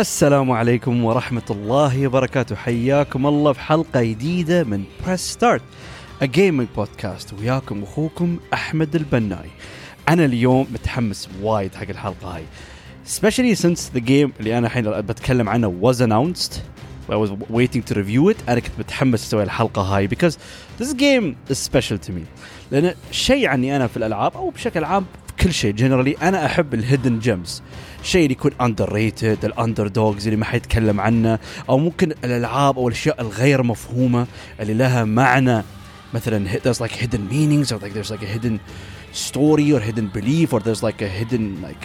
السلام عليكم ورحمة الله وبركاته. حياكم الله في حلقة جديدة من بريس ستارت A Gaming Podcast. وياكم أخوكم أحمد البناي. أنا اليوم متحمس وايد حق الحلقة هاي. Especially since the game اللي أنا الحين بتكلم عنه was announced. I was waiting to review it. أنا كنت متحمس أسوي الحلقة هاي because this game is special to me. لأن شيء عني أنا في الألعاب أو بشكل عام في كل شيء. Generally أنا أحب الهيدن جيمز الشيء اللي يكون underrated, the underdogs اللي ما حد يتكلم عنه او ممكن الالعاب او الاشياء الغير مفهومة اللي لها معنى. مثلا there's like hidden meanings or like there's like a hidden story or hidden belief or there's like a hidden like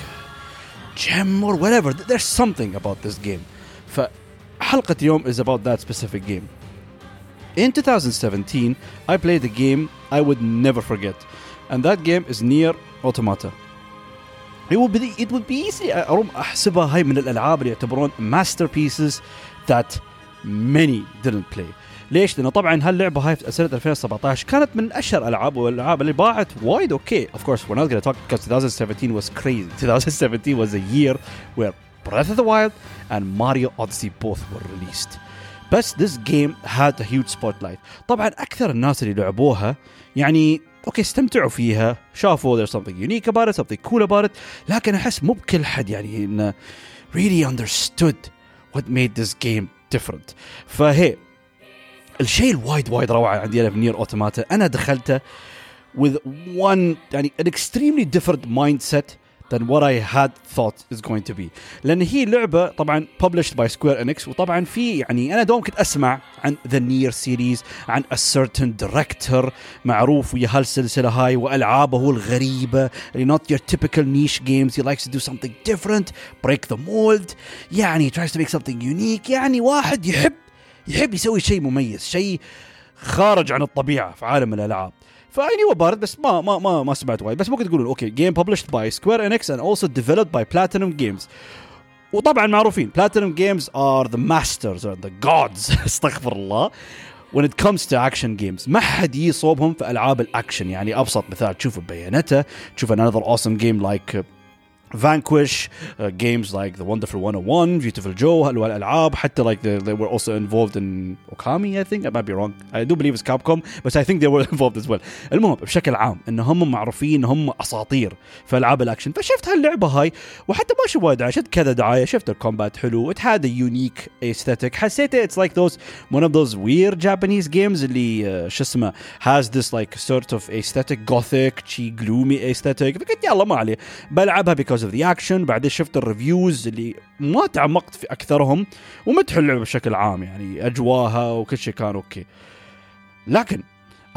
gem or whatever. There's something about this game. فحلقة اليوم is about that specific game. In 2017 I played a game I would never forget. And that game is Nier Automata. It would be it would be easy احسبها هاي من الالعاب اللي يعتبرون masterpieces that many didn't play ليش؟ لأنه طبعا هاللعبه هاي في سنه 2017 كانت من اشهر الالعاب والالعاب اللي باعت وايد أوكي of course we're not to talk because 2017 was crazy 2017 was a year where Breath of the Wild and Mario Odyssey both were released بس this game had a huge spotlight طبعا أكثر الناس اللي لعبوها يعني أوكي استمتعوا فيها شافوا there's something unique about it something cool about it لكن احس مو بكل حد يعني انه really understood what made this game different فهي الشيء الوايد وايد روعه عندي أنا في نير اوتوماتا أنا دخلته with one يعني an extremely different mindset than what I had thought is going to be لأن هي لعبه طبعا published by Square Enix وطبعا في يعني أنا دوم كنت اسمع عن The Near series عن a certain director معروف ويا هالسلسله هاي والعابه الغريبه اللي not your typical niche games he likes to do something different break the mold يعني he tries to make something unique يعني واحد يحب يحب يسوي شيء مميز شيء خارج عن الطبيعه في عالم الالعاب فاني بارد بس ما ما ما ما سمعت وايد. بس ممكن تقولون أوكي جيم ببلشت باي سكوير انكس اند اولسو ديفلوبد باي بلاتينوم جيمز وطبعا معروفين بلاتينوم جيمز ار ذا ماسترز ار ذا جودز استغفر الله. When it comes to action games ما حد يصوبهم في ألعاب الأكشن. يعني أبسط مثال تشوف بيانته تشوف another اوسم جيم لايك Vanquish, uh, games like The Wonderful 101, Beautiful Joe, الألعاب حتى like they, they were also involved in Okami I think I might be wrong I do believe it's Capcom but I think they were involved as well المهم بشكل عام ان هم معروفين هم اساطير في العاب الاكشن فشفت هاللعبه هاي وحتى ما شفت وايد دعايه شفت كذا دعايه شفت الكومبات حلو it had a unique aesthetic حسيت it's like those one of those weird Japanese games اللي uh, شو اسمه has this like sort of aesthetic gothic شي gloomy aesthetic فقلت يلا ما عليه بلعبها because of the action. بعدين شفت الريفيوز اللي ما تعمقت في أكثرهم ومدحوا اللعبة بشكل عام يعني أجواها وكل شيء كان أوكي. لكن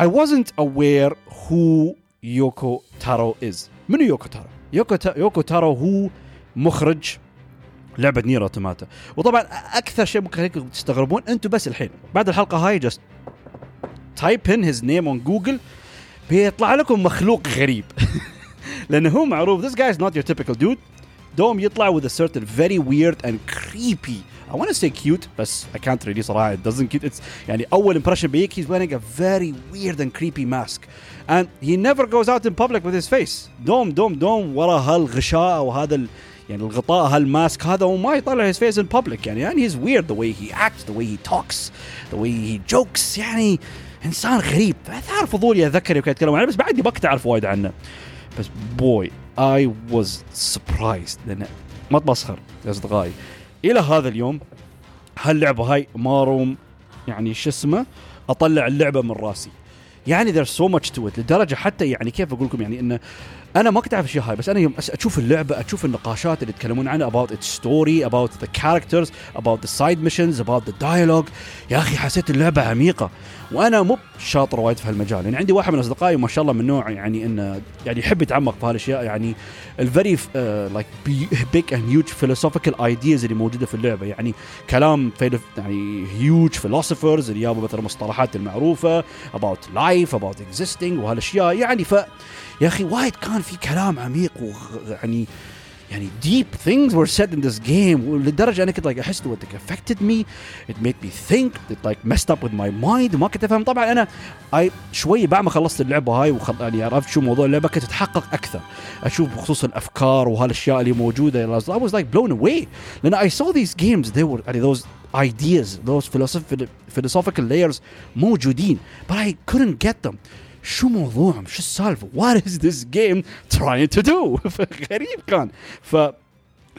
I wasn't aware who يوكو تارو is. منو يوكو تارو؟ يوكو, تا... يوكو تارو هو مخرج لعبة نير اوتوماتا وطبعا أكثر شيء ممكن تستغربون أنتم بس الحين بعد الحلقة هاي just type in his name on Google بيطلع لكم مخلوق غريب. لانه هو معروف this guy is not your typical dude دوم يطلع with a certain very weird and creepy I want to say cute بس I can't really صراحة it doesn't cute it's يعني أول impression بيك he's wearing a very weird and creepy mask and he never goes out in public with his face دوم دوم دوم ورا هالغشاء وهذا ال يعني الغطاء هالماسك هذا وما يطلع his face in public يعني يعني he's weird the way he acts the way he talks the way he jokes يعني انسان غريب فثار فضولي اذكر كنت اتكلم عنه بس بعدني ما كنت اعرف وايد عنه بس بوي اي واز سربرايزد لأن ما اتمسخر يا أصدقائي. إلى هذا اليوم هاللعبة هاي ما روم يعني شو اسمه أطلع اللعبة من راسي. يعني there's so much to it. لدرجة حتى يعني كيف أقول لكم يعني إنه أنا ما كنت أعرف الاشياء هاي بس أنا يوم أشوف اللعبة أشوف النقاشات اللي يتكلمون عنها about its story about the characters about the side missions about the dialogue. يا أخي حسيت اللعبة عميقة وأنا مو شاطر وايد في هالمجال. يعني عندي واحد من أصدقائي ما شاء الله من نوع يعني إنه يعني يحب يتعمق في هالأشياء يعني الفيري لايك بيج اند هيوج philosophical ايدياز اللي موجودة في اللعبة. يعني كلام يعني هيوج philosophers اللي جابوا مثلا المصطلحات المعروفة about life about existing وهالأشياء. يعني ف يا اخي وايد كان في كلام عميق ويعني يعني deep things were said in this game لدرجه انا كنت like احس انه it affected me it made me think it like messed up with my mind وما كنت افهم طبعا انا I شوي بعد ما خلصت اللعبه هاي وخل... يعني عرفت شو موضوع اللعبه كنت اتحقق اكثر اشوف بخصوص الافكار وهالاشياء اللي موجوده I was like blown away لان I saw these games they were يعني those ideas those philosophical philosophical layers موجودين but I couldn't get them شو موضوعهم شو السالفة؟ What is this game trying to do غريب كان. ف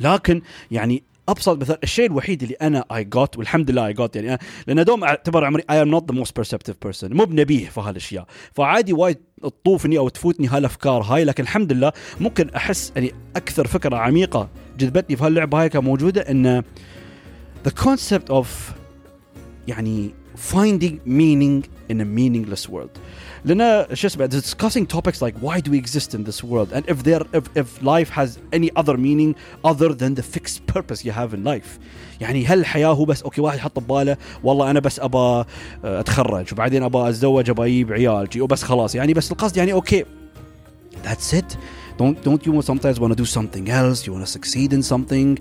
لكن يعني أبسط مثال الشيء الوحيد اللي أنا اي جوت والحمد لله اي جوت يعني أنا لأن دوم اعتبر عمري اي ام نوت ذا موست بيرسبتيف بيرسون مو بنبيه في هالأشياء. فعادي وايد تطوفني أو تفوتني هالأفكار هاي لكن الحمد لله ممكن أحس يعني أكثر فكرة عميقة جذبتني في هاللعبة هاي كانت موجوده إن the concept of يعني finding meaning in a meaningless world. لنا شو اسمه discussing topics like why do we exist in this world and if there if, if life has any other meaning other than the fixed purpose you have in life يعني هل الحياه هو بس اوكي واحد يحط بباله والله انا بس ابى اتخرج وبعدين ابى اتزوج ابى اجيب عيال وبس خلاص يعني بس القصد يعني اوكي that's it Don't don't you sometimes want to do something else? You want to succeed in something?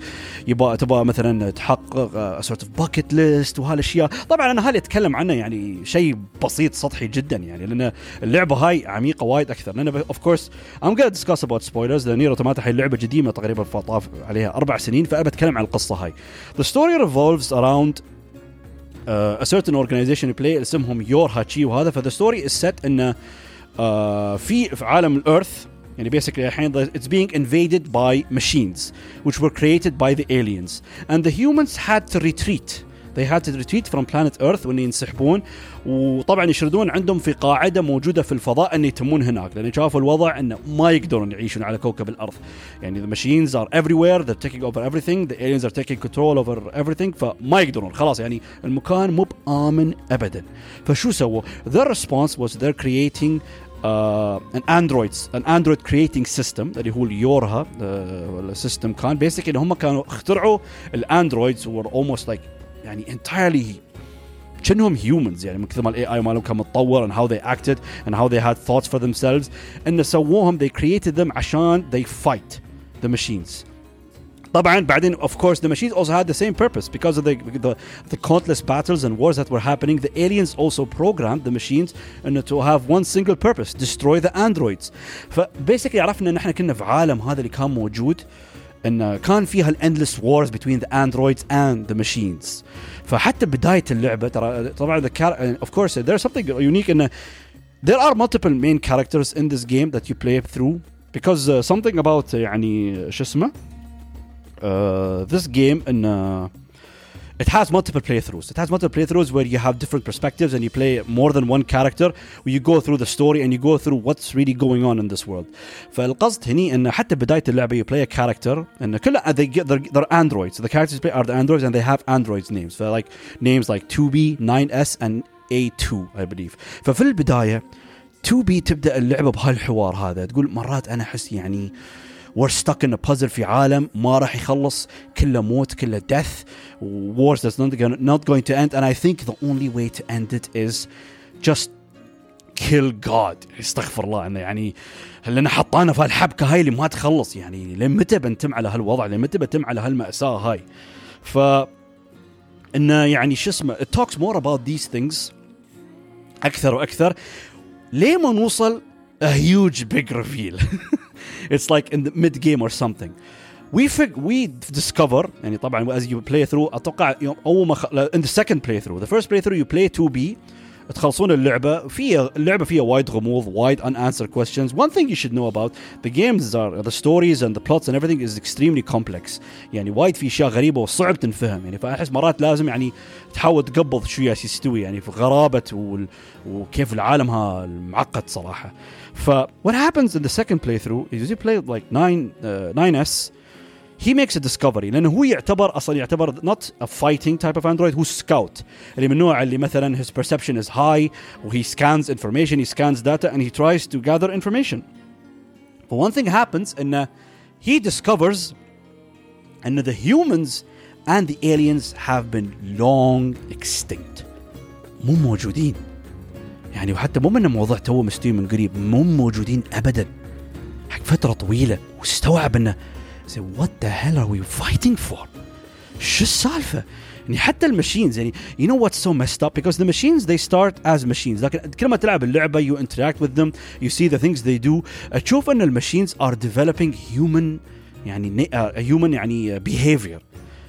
يبغى تبغى مثلا تحقق a sort of bucket list وهالاشياء طبعا أنا هالي أتكلم عنه يعني شيء بسيط سطحي جدا يعني لأن اللعبة هاي عميقة وايد أكثر. لأن اوف كورس I'm gonna discuss about spoilers لأن نير اوتوماتا هي اللعبة قديمه تقريبا طاف عليها أربع سنين فابى اتكلم عن القصة هاي. The story revolves around uh, a certain organization play اسمهم يور هاتشي وهذا فذا ستوري is set انه uh, في في عالم الأرث يعني basically الحين it's being invaded by machines which were created by the aliens and the humans had to retreat they had to retreat from planet earth وان ينسحبون وطبعا يشردون عندهم في قاعده موجوده في الفضاء ان يتمون هناك لان شافوا الوضع انه ما يقدرون يعيشون على كوكب الارض يعني the machines are everywhere they're taking over everything the aliens are taking control over everything فما يقدرون خلاص يعني المكان مو بامن ابدا فشو سووا their response was they're creating uh, an androids an android creating system اللي هو اليورها السيستم uh, كان basically ان هم كانوا اخترعوا الاندرويدز were almost like يعني entirely كأنهم humans يعني من كثر ما الاي اي مالهم كان متطور and how they acted and how they had thoughts for themselves ان سووهم they created them عشان they fight the machines طبعا بعدين of course the machines also had the same purpose because of the, the the countless battles and wars that were happening the aliens also programmed the machines انه to have one single purpose destroy the androids فبيسكلي عرفنا ان احنا كنا في عالم هذا اللي كان موجود ان كان فيها الاندلس wars between the androids and the machines فحتى بدايه اللعبه ترى طبعا the car- of course there's something unique in there are multiple main characters in this game that you play through because uh, something about يعني شو اسمه uh, this game in uh, it has multiple playthroughs. It has multiple playthroughs where you have different perspectives and you play more than one character where you go through the story and you go through what's really going on in this world. فالقصد هني ان حتى بداية اللعبة you play a character and كلها they get they're, they're androids. The characters you play are the androids and they have androids names. So like names like 2B, 9S and A2 I believe. ففي البداية 2B تبدا اللعبة بهالحوار هذا تقول مرات انا احس يعني we're stuck in a puzzle في عالم ما راح يخلص كله موت كله death. Wars that's not, gonna, not going to end. And I think the only way to end it is just kill God. استغفر الله. إنه يعني لأن حطانا في هالحبكة هاي اللي ما تخلص. يعني لمتى بنتم على هالوضع؟ لمتى بنتم على هالمأساة هاي؟ ف انه يعني شو اسمه it talks more about these things أكثر وأكثر. ليه ما نوصل a huge big reveal it's like in the mid game or something we fig we discover يعني طبعا as you play through اتوقع يوم اول ما خ... in the second playthrough the first playthrough you play 2B تخلصون اللعبه فيها اللعبه فيها وايد غموض وايد unanswered questions one thing you should know about the games are the stories and the plots and everything is extremely complex يعني وايد في اشياء غريبه وصعب تنفهم يعني فاحس مرات لازم يعني تحاول تقبض شو ياس يستوي يعني في غرابه وال... وكيف العالم ها المعقد صراحه ف what happens in the second playthrough is you play like 9 uh, 9s he makes a discovery لانه هو يعتبر اصلا يعتبر not a fighting type of android هو scout اللي من النوع اللي مثلا his perception is high he scans information he scans data and he tries to gather information but one thing happens انه he discovers ان the humans and the aliens have been long extinct مو موجودين يعني وحتى مو من موضوع تو مستوي من قريب مو موجودين ابدا. حق فترة طويلة واستوعب إنه زي وات ذا هيل ار وي فايتنج فور شو السالفة؟ يعني حتى المشينز يعني يو نو واتس سو messed اب بيكوز ذا ماشينز ذي ستارت از ماشينز لكن كل ما تلعب اللعبة يو انتراكت وذ ذيم يو سي ذا ثينجز ذي دو تشوف إن الماشينز ار ديفلوبينج هيومن يعني هيومن uh, يعني بيهيفير uh,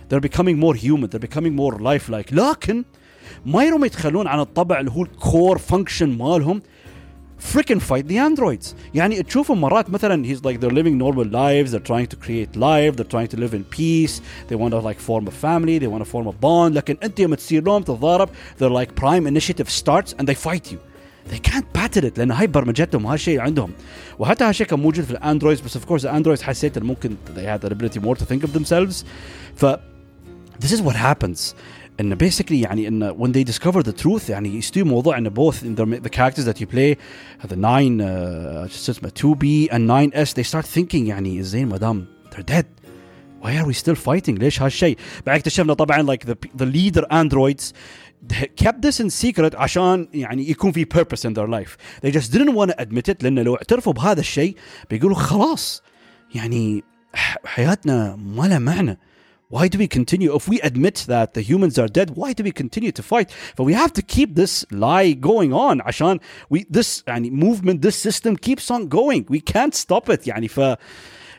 they're becoming more human. They're becoming more lifelike. لكن ما يروم يتخلون عن الطبع اللي هو الكور فانكشن مالهم freaking fight the androids يعني تشوفهم مرات مثلا he's like they're living normal lives they're trying to create life they're trying to live in peace they want to like form a family they want to form a bond لكن انت يوم تصير لهم تتضارب they're like prime initiative starts and they fight you they can't patent it لان هاي برمجتهم هالشيء عندهم وحتى هالشيء كان موجود في الاندرويدز بس of course الاندرويدز حسيت ممكن they had the ability more to think of themselves ف this is what happens ان basically يعني ان when they discover the truth يعني يستوي موضوع ان both in the, the characters that you play the 9 uh, شو اسمه 2B and 9S they start thinking يعني زين مدام they're dead why are we still fighting ليش هالشيء بعد اكتشفنا طبعا like the, the leader androids kept this in secret عشان يعني يكون في purpose in their life they just didn't want to admit it لأن لو اعترفوا بهذا الشيء بيقولوا خلاص يعني حياتنا ما لها معنى why do we continue if we admit that the humans are dead why do we continue to fight but we have to keep this lie going on عشان we this يعني movement this system keeps on going we can't stop it يعني ف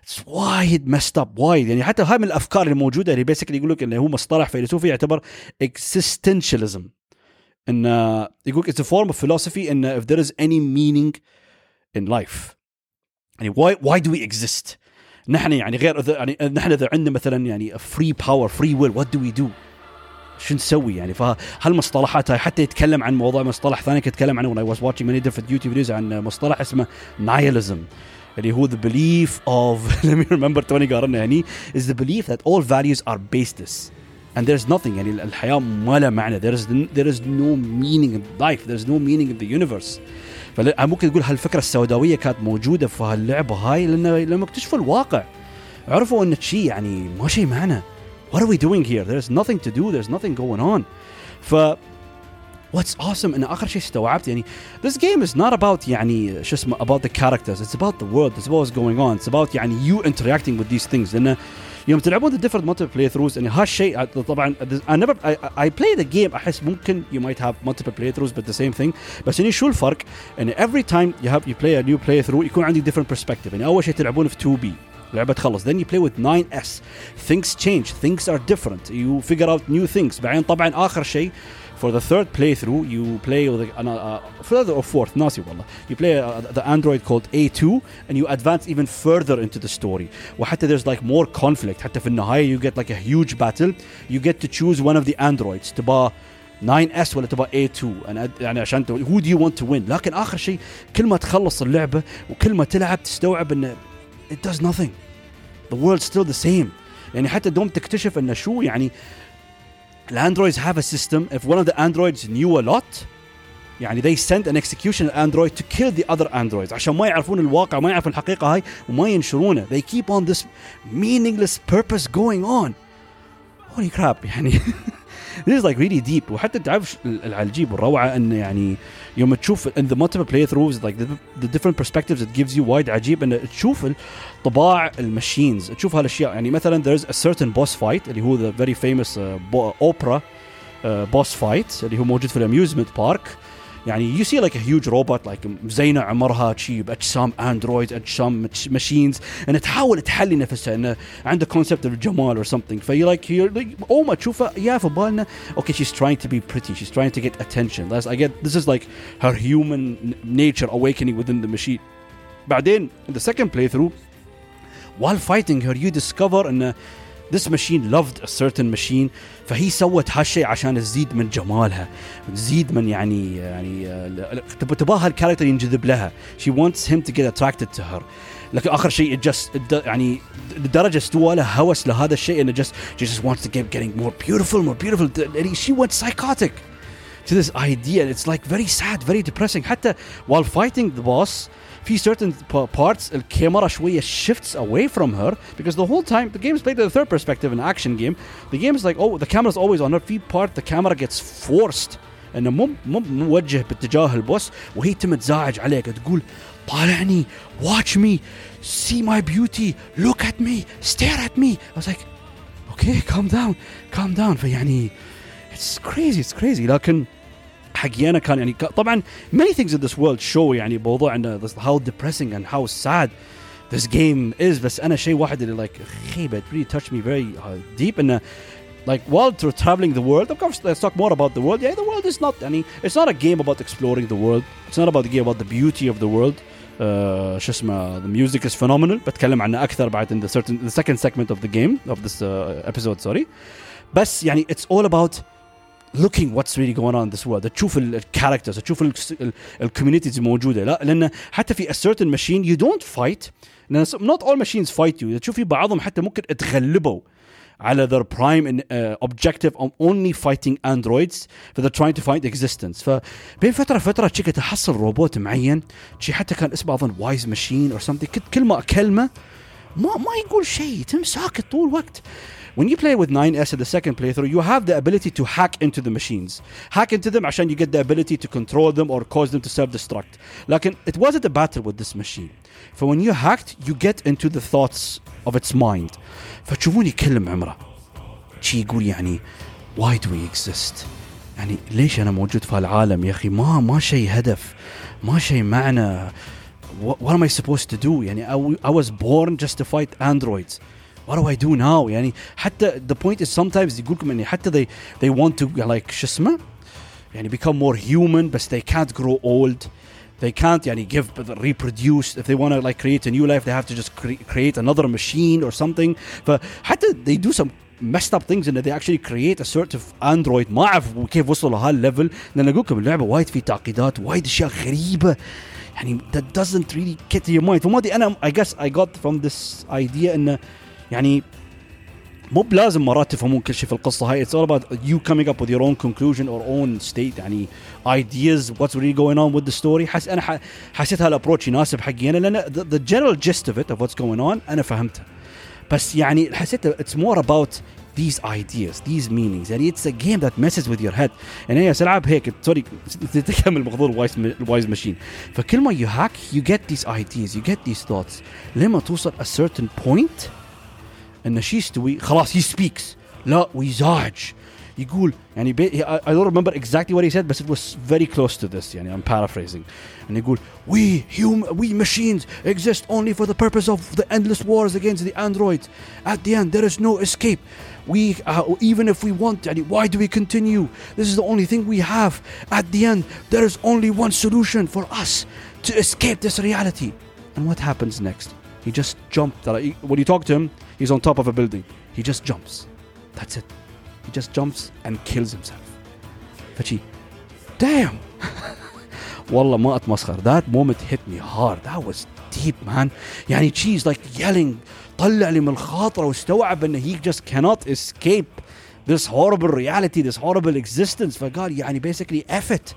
it's وايد messed up وايد يعني حتى هاي من الافكار اللي موجوده اللي بيسكلي يقول لك انه هو مصطلح فيلسوفي يعتبر existentialism ان يقول it's a form of philosophy ان if there is any meaning in life يعني why why do we exist نحن يعني غير يعني نحن اذا عندنا مثلا يعني فري باور فري ويل وات دو وي دو شو نسوي يعني فهالمصطلحات هاي حتى يتكلم عن موضوع مصطلح ثاني كنت اتكلم عنه when I was watching many different YouTube videos عن مصطلح اسمه nihilism اللي هو the belief of let me remember توني قارنا يعني is the belief that all values are baseless and there's nothing يعني الحياة ما لها معنى there is there is no meaning in life there is no meaning in the universe فممكن تقول هالفكره السوداويه كانت موجوده في هاللعبه هاي لأن لما اكتشفوا الواقع عرفوا ان شيء يعني ما شيء معنا what are we doing here there's nothing to do there's nothing going on ف what's awesome ان اخر شيء استوعبت يعني this game is not about يعني شو اسمه about the characters it's about the world it's about what's going on it's about يعني you interacting with these things لأن يوم تلعبون the different multiple playthroughs يعني هالشيء طبعا I never I, I play the game احس ممكن you might have multiple playthroughs but the same thing بس يعني شو الفرق؟ يعني every time you have you play a new playthrough يكون عندي different perspective يعني اول شيء تلعبون في 2B لعبة تخلص then you play with 9S things change things are different you figure out new things بعدين طبعا اخر شيء for the third playthrough you play with uh, uh, third or fourth ناسي والله you play uh, the android called A2 and you advance even further into the story وحتى there's like more conflict حتى في النهاية you get like a huge battle you get to choose one of the androids تبقى 9S ولا تبقى A2 انا يعني عشان who do you want to win لكن اخر شيء كل ما تخلص اللعبة وكل ما تلعب تستوعب ان it does nothing the world's still the same يعني حتى دوم تكتشف ان شو يعني الاندرويدز have a system if one of the androids knew a lot يعني they sent an execution android to kill the other androids عشان ما يعرفون الواقع ما يعرفون الحقيقة هاي وما ينشرونه they keep on this meaningless purpose going on holy crap يعني this is like really deep وحتى تعرف العجيب والروعه ان يعني يوم تشوف ان ذا مالتيبل بلاي ثروز لايك ذا ديفرنت برسبكتيفز ات جيفز يو وايد عجيب إن تشوف طباع المشينز تشوف هالأشياء. يعني مثلا ذير از ا سيرتن بوس فايت اللي هو ذا فيري فيمس اوبرا بوس فايت اللي هو موجود في الأميوزمنت بارك. uh, يعني you see like a huge robot like مزينة عمرها شي باجسام اندرويد اجسام ماشينز انها تحاول تحلي نفسها انه عنده كونسبت الجمال or something في like like اول ما تشوفها يا في بالنا okay she's trying to be pretty she's trying to get attention That's, I get this is like her human nature awakening within the machine بعدين in the second playthrough while fighting her you discover ان this machine loved a certain machine فهي سوت هالشيء عشان تزيد من جمالها تزيد من يعني يعني تبغاها الكاركتر ينجذب لها she wants him to get attracted to her لكن اخر شيء just يعني لدرجه استوى لها هوس لهذا الشيء انه just she just wants to get getting more beautiful more beautiful she went psychotic to this idea it's like very sad very depressing حتى while fighting the boss في certain parts الكاميرا شويه shifts away from her because the whole time the game is played in the third perspective an action game the game is like oh the camera is always on her في part the camera gets forced انه مو مو موجه باتجاه البوس وهي تمتزاعج عليك تقول طالعني watch me see my beauty look at me stare at me I was like okay calm down calm down فيعني it's crazy it's crazy لكن حقي انا كان يعني طبعا many things in this world show يعني موضوع انه how depressing and how sad this game is بس انا شيء واحد اللي like خيبه it really touched me very uh, deep انه like while through traveling the world of course let's talk more about the world yeah the world is not يعني it's not a game about exploring the world it's not about the game about the beauty of the world uh, شو اسمه the music is phenomenal بتكلم عنه اكثر بعد in the certain the second segment of the game of this uh, episode sorry بس يعني it's all about looking what's really going on in this world تشوف الكاركترز تشوف الكوميونيتيز الموجوده لا لأن حتى في a certain machine you don't fight not all machines fight you تشوف في بعضهم حتى ممكن تغلبوا على their prime uh, objective of only fighting androids ف they're trying to find existence فبين فتره فتره تشي تحصل روبوت معين شي حتى كان اسمه اظن وايز ماشين or something كنت كل ما اكلمه ما ما يقول شيء تم ساكت طول الوقت when you play with 9S at the second playthrough, you have the ability to hack into the machines. Hack into them عشان you get the ability to control them or cause them to self-destruct. لكن it wasn't a battle with this machine. For when you hacked, you get into the thoughts of its mind. فتشوفوني يكلم عمره. شي يقول يعني why do we exist؟ يعني ليش انا موجود في العالم يا اخي ما ما شيء هدف ما شيء معنى what, what am I supposed to do يعني I, I was born just to fight androids what do I do now يعني حتى the point is sometimes يقول لكم يعني حتى they they want to like شو اسمه يعني become more human but they can't grow old they can't يعني give reproduce if they want to like create a new life they have to just cre- create another machine or something فحتى they do some messed up things ان they actually create a sort of android ما اعرف كيف وصلوا لهالليفل لان اقول لكم اللعبه وايد في تعقيدات وايد اشياء غريبه يعني that doesn't really get to your mind فما ادري انا I guess I got from this idea انه يعني مو بلازم مرات تفهمون كل شيء في القصه هاي it's all about you coming up with your own conclusion or own state يعني ideas what's really going on with the story حس انا حسيت هالابروتش يناسب حقي انا لان the, the general gist of it of what's going on انا فهمتها بس يعني حسيت it's more about these ideas these meanings يعني it's a game that messes with your head يعني هي العاب هيك سوري تكمل موضوع الوايز الوايز ماشين فكل ما you hack you get these ideas you get these thoughts لما توصل a certain point ان شو يستوي خلاص he speaks لا ويزعج يقول يعني بي, I don't remember exactly what he said but it was very close to this يعني I'm paraphrasing and يقول we hum we machines exist only for the purpose of the endless wars against the androids at the end there is no escape we uh, even if we want يعني why do we continue this is the only thing we have at the end there is only one solution for us to escape this reality and what happens next he just jumped when you talk to him he's on top of a building he just jumps that's it he just jumps and kills himself فشي damn والله ما اتمسخر that moment hit me hard that was deep man يعني she's like yelling طلع لي من الخاطره واستوعب انه he just cannot escape this horrible reality this horrible existence فقال يعني basically F it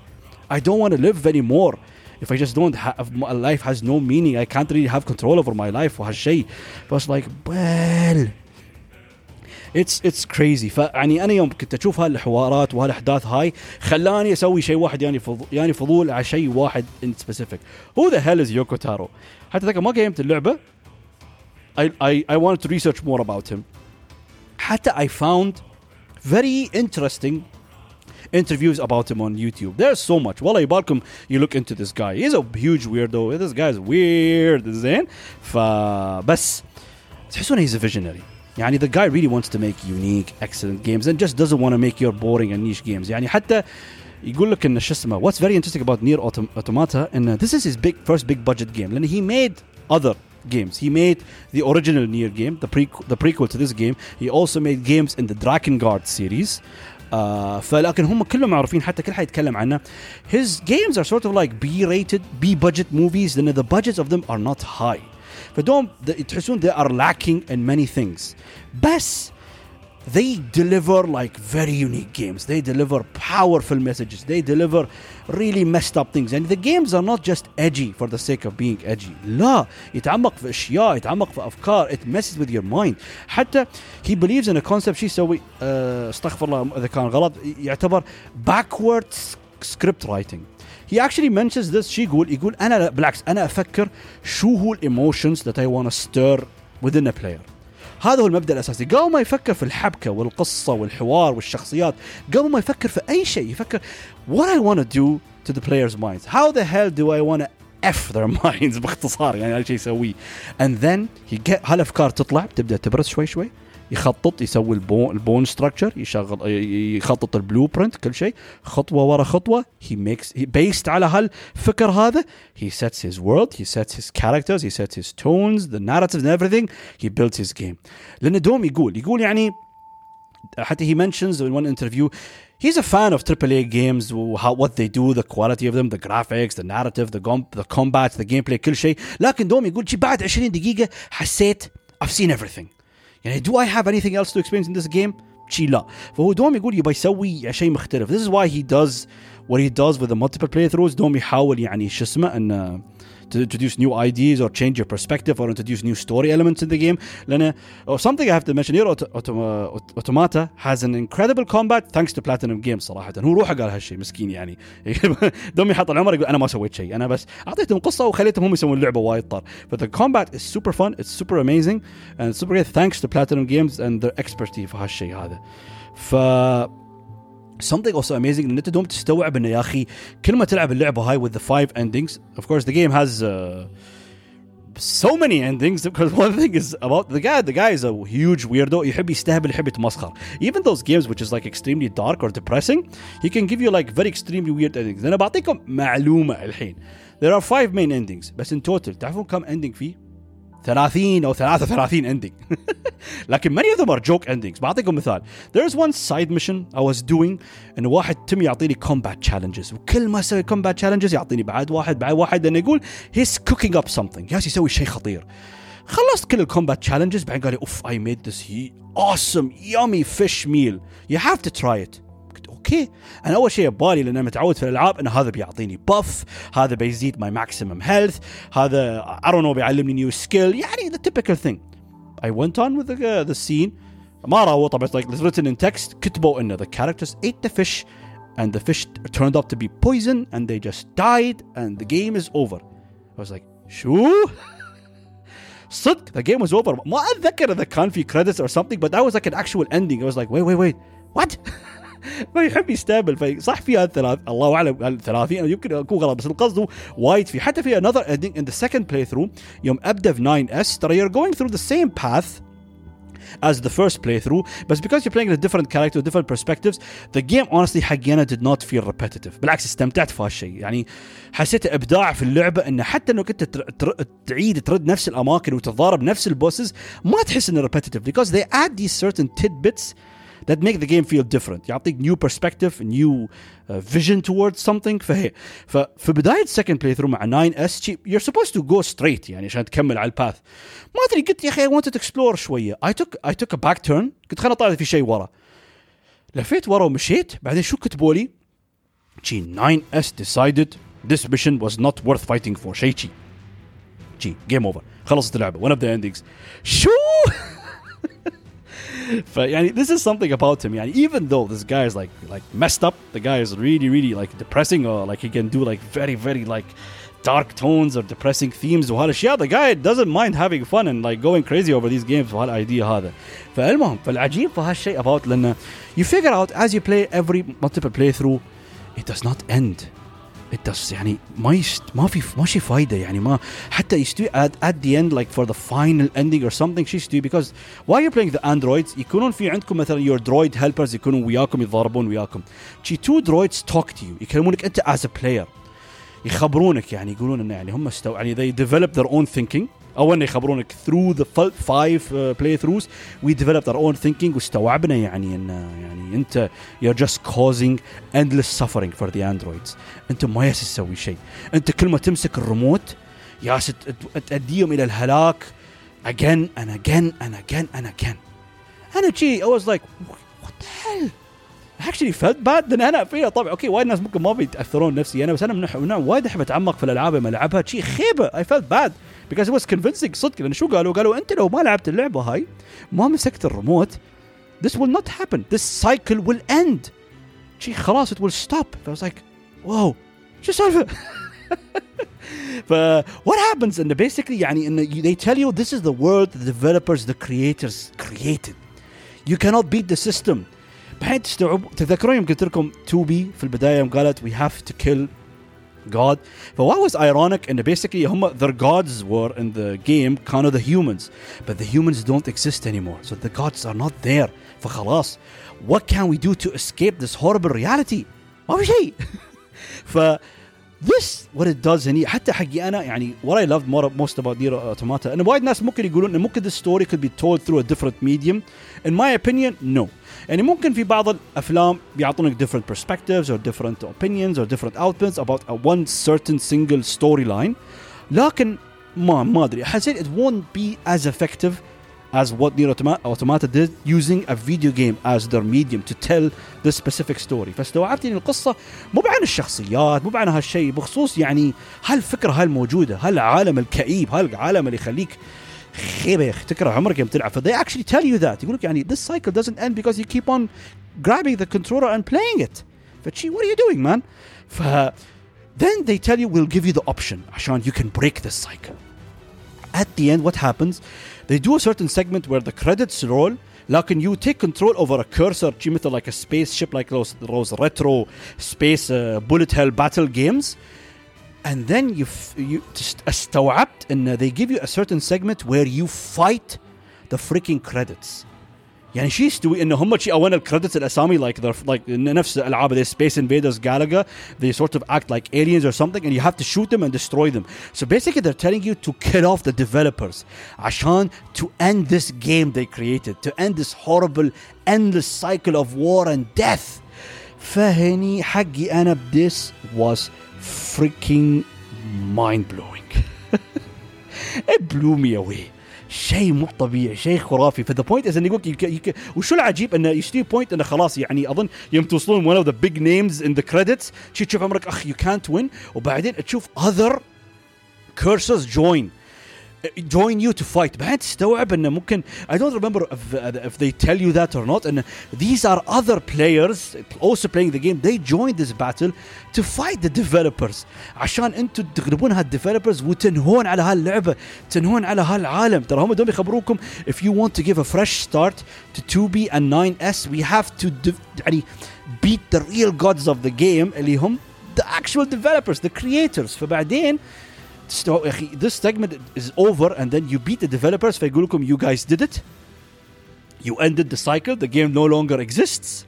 I don't want to live anymore if I just don't have my life has no meaning I can't really have control over my life وهالشيء was like well اتس اتس كريزي فيعني انا يوم كنت اشوف هالحوارات وهالاحداث هاي خلاني اسوي شيء واحد يعني فضول يعني فضول على شيء واحد ان سبيسيفيك هو ذا هيل از يوكو تارو حتى ذاك ما قيمت اللعبه I, I, I wanted to research more about him حتى I found very interesting interviews about him on YouTube. There's so much. Wallah Balkum, you look into this guy. He's a huge weirdo. This guy's weird زين فبس one. he's a visionary. يعني the guy really wants to make unique excellent games and just doesn't want to make your boring and niche games يعني حتى يقول لك ان شو اسمه what's very interesting about Nier Automata and this is his big first big budget game لان he made other games. He made the original Nier game, the pre the prequel to this game. He also made games in the Drakengard series. uh, فلكن هم كلهم معروفين حتى كل حد يتكلم عنه his games are sort of like B rated B budget movies لان the budgets of them are not high فدوم تحسون they are lacking in many things بس they deliver like very unique games they deliver powerful messages they deliver really messed up things and the games are not just edgy for the sake of being edgy لا يتعمق في اشياء يتعمق في افكار it messes with your mind حتى he believes in a concept شو يسوي استغفر الله اذا كان غلط يعتبر backward script writing he actually mentions this شي يقول يقول انا لا بالعكس انا افكر شو هو الايموشنز that I want to stir within a player هذا هو المبدأ الأساسي. قبل ما يفكر في الحبكة والقصة والحوار والشخصيات قبل ما يفكر في أي شيء يفكر what I want to do to the players minds. How the hell do I want to F their minds باختصار يعني هذا الشيء يسويه. He get هالأفكار تطلع تبدأ تبرز شوي شوي. يخطط يسوي البون البون ستراكشر يشغل يخطط البلو برنت كل شيء خطوة ورا خطوة هي ميكس بيست على هالفكر هذا هي سيتس هيز وورلد هي سيتس هيز كاركترز هي سيتس هيز تونز ذا ناريتيف اند ايفريثينج هي بيلدز هيز جيم لأن دوم يقول يقول يعني حتى هي منشنز ان ون انترفيو He's a fan of AAA games, how, what they do, the quality of them, the graphics, the narrative, the, gump, the combat, the gameplay, كل شيء. لكن دوم يقول شي بعد 20 دقيقة حسيت I've seen everything. يعني do I have anything else to experience in this game شي لا فهو دوم يقول يبغى يسوي شيء مختلف this is why he does what he does with the multiple playthroughs دوم يحاول يعني شو اسمه انه to introduce new ideas or change your perspective or introduce new story elements in the game لأن or something I have to mention here Automata has an incredible combat thanks to Platinum Games صراحة هو روحه قال هالشيء مسكين يعني دوم يحط العمر يقول أنا ما سويت شيء أنا بس أعطيتهم قصة وخليتهم هم يسوون اللعبة وايد طار but the combat is super fun it's super amazing and super great thanks to Platinum Games and their expertise في هالشيء هذا ف something also amazing ان انت دوم تستوعب انه يا اخي كل ما تلعب اللعبه هاي with the five endings of course the game has uh, so many endings because one thing is about the guy the guy is a huge weirdo يحب يستهبل يحب يتمسخر even those games which is like extremely dark or depressing he can give you like very extremely weird endings انا بعطيكم معلومه الحين there are five main endings بس in total تعرفون كم ending فيه 30 أو 33 اندنج لكن ماني اوف them are joke endings. بعطيكم مثال. ذير از وان سايد ميشن اي واز doing إن واحد تم يعطيني كومبات تشالنجز وكل ما أسوي كومبات تشالنجز يعطيني بعد واحد بعد واحد لأنه يقول هيز cooking اب something. ياس يسوي شيء خطير. خلصت كل الكومبات تشالنجز بعدين قال لي أوف اي ميد ذس اوسم يامي فيش ميل يو هاف تو تراي ات اوكي انا اول شيء ببالي لان متعود في الالعاب ان هذا بيعطيني باف هذا بيزيد ماي ماكسيمم هيلث هذا I don't know بيعلمني نيو سكيل يعني the typical thing I went on with the, uh, the scene ما راهو طبعا like it's written in text كتبوا انه the characters ate the fish and the fish turned out to be poison and they just died and the game is over I was like شو صدق the game was over ما اتذكر اذا كان في credits or something but that was like an actual ending I was like wait wait wait what فيحب يستابل في صح في الثلاث الله أعلم الثلاثي يعني يمكن أكون غلط بس القصد وايد في. حتى في انذر اندنج ان ذا سكند بلاي ثرو يوم ابدا في 9 إس ترى يو ار جوينج ثرو ذا سيم باث as the first playthrough but because you're playing with a different character different perspectives the game honestly حقينا did not feel repetitive. بالعكس استمتعت في هالشيء. يعني حسيت إبداع في اللعبة إنه حتى لو كنت تعيد ترد نفس الأماكن وتتضارب نفس البوسز ما تحس إنه repetitive because they add these certain tidbits that make the game feel different يعطيك new perspective new uh, vision towards something فهي ففي بدايه second playthrough مع 9S you're supposed to go straight يعني عشان تكمل على الباث ما ادري قلت يا أخي I wanted to explore شوية I took I took a back turn قلت خليني اطالع في شيء ورا لفيت ورا ومشيت بعدين شو كتبوا لي؟ 9S decided this mission was not worth fighting for شيء شي جي جيم اوفر خلصت اللعبه one of the endings شو فيعني this is something about him يعني even though this guy is like like messed up the guy is really really like depressing or like he can do like very very like dark tones or depressing themes وهالاشياء the guy doesn't mind having fun and like going crazy over these games وهالايديا هذا فالمهم فالعجيب في هالشيء about لانه you figure out as you play every multiple playthrough it does not end it يعني ما يست ما في ماشي فايده يعني ما حتى يستوي at, at the end like for the final ending or something شي يستوي because while you're playing the androids يكونون في عندكم مثلا your droid helpers يكونون وياكم يتضاربون وياكم شي two droids talk to you يكلمونك انت as a player يخبرونك يعني يقولون انه يعني هم استو يعني they develop their own thinking أو انه يخبرونك through the five uh, playthroughs. We developed our own thinking. واستوعبنا يعني إن يعني أنت you're just causing endless suffering for the androids. أنت ما ياس تسوي شيء. أنت كل ما تمسك الريموت ياس تأديهم إلى الهلاك again and again and again and again. أنا جي I was like what the hell? Actually felt bad لأن أنا فيها. طبعا أوكي وايد ناس ممكن ما بيتأثرون نفسي أنا بس أنا من نوع وايد أحب أتعمق في الألعاب لما ألعبها شي خيبة. I felt bad. because it was convincing صدق لان شو قالوا؟ قالوا انت لو ما لعبت اللعبه هاي ما مسكت الريموت this will not happen this cycle will end شي خلاص it will stop I was like wow شو السالفه؟ ف what happens ان basically يعني ان they tell you this is the world the developers the creators created you cannot beat the system بعدين تستوعب تذكرون يوم قلت لكم توبي في البدايه يوم قالت we have to kill God ف what was ironic ان basically هم their gods were in the game كانوا the humans but the humans don't exist anymore so the gods are not there فخلاص what can we do to escape this horrible reality ما في شيء ف this what it does هني حتى حقي انا يعني what I loved more, most about Nier Automata ان وايد ناس ممكن يقولون ان ممكن this story could be told through a different medium in my opinion no يعني ممكن في بعض الافلام بيعطونك different perspectives or different opinions or different outputs about a one certain single storyline لكن ما ما ادري حسيت it won't be as effective as what Nier Automa- Automata did using a video game as their medium to tell the specific story فاستوعبت ان القصة مو عن الشخصيات مو عن هالشيء بخصوص يعني هالفكره هالموجوده هالعالم الكئيب هالعالم اللي يخليك خيبه يا اخي تكره عمرك يوم تلعب ف they actually tell you that يقول لك يعني this cycle doesn't end because you keep on grabbing the controller and playing it فشي what are you doing man ف then they tell you we'll give you the option عشان you can break this cycle at the end what happens they do a certain segment where the credits roll لكن you take control over a cursor شي مثل like a spaceship like those, those retro space uh, bullet hell battle games and then you f- you just استوعبت ان they give you a certain segment where you fight the freaking credits يعني شو يستوي انه هم شي اولا الكريدتس الاسامي like they're like نفس الالعاب زي Space Invaders Galaga they sort of act like aliens or something and you have to shoot them and destroy them so basically they're telling you to kill off the developers عشان to end this game they created to end this horrible endless cycle of war and death فهني حقي انا this was فريكينج مايند بلوينج بلومي اوي شيء مو طبيعي شيء خرافي. فذا بوينت از انه يقول وشو العجيب؟ إنه يشتري بوينت إنه خلاص يعني أظن يوم توصلون ون اوف ذا بيج نيمز ان ذا كريدتس تشوف عمرك اخ يو كانت وين وبعدين تشوف اذر كورسز جوين join you to fight بعدين تستوعب انه ممكن I don't remember if, if they tell you that or not and these are other players also playing the game they joined this battle to fight the developers عشان انتم تغلبون هالديفلوبرز وتنهون على هاللعبه تنهون على هالعالم ترى هم دوم يخبروكم if you want to give a fresh start to 2B and 9S we have to div- يعني beat the real gods of the game اللي هم the actual developers the creators فبعدين تستوعب يا اخي this segment is over and then you beat the developers فيقول لكم you guys did it you ended the cycle the game no longer exists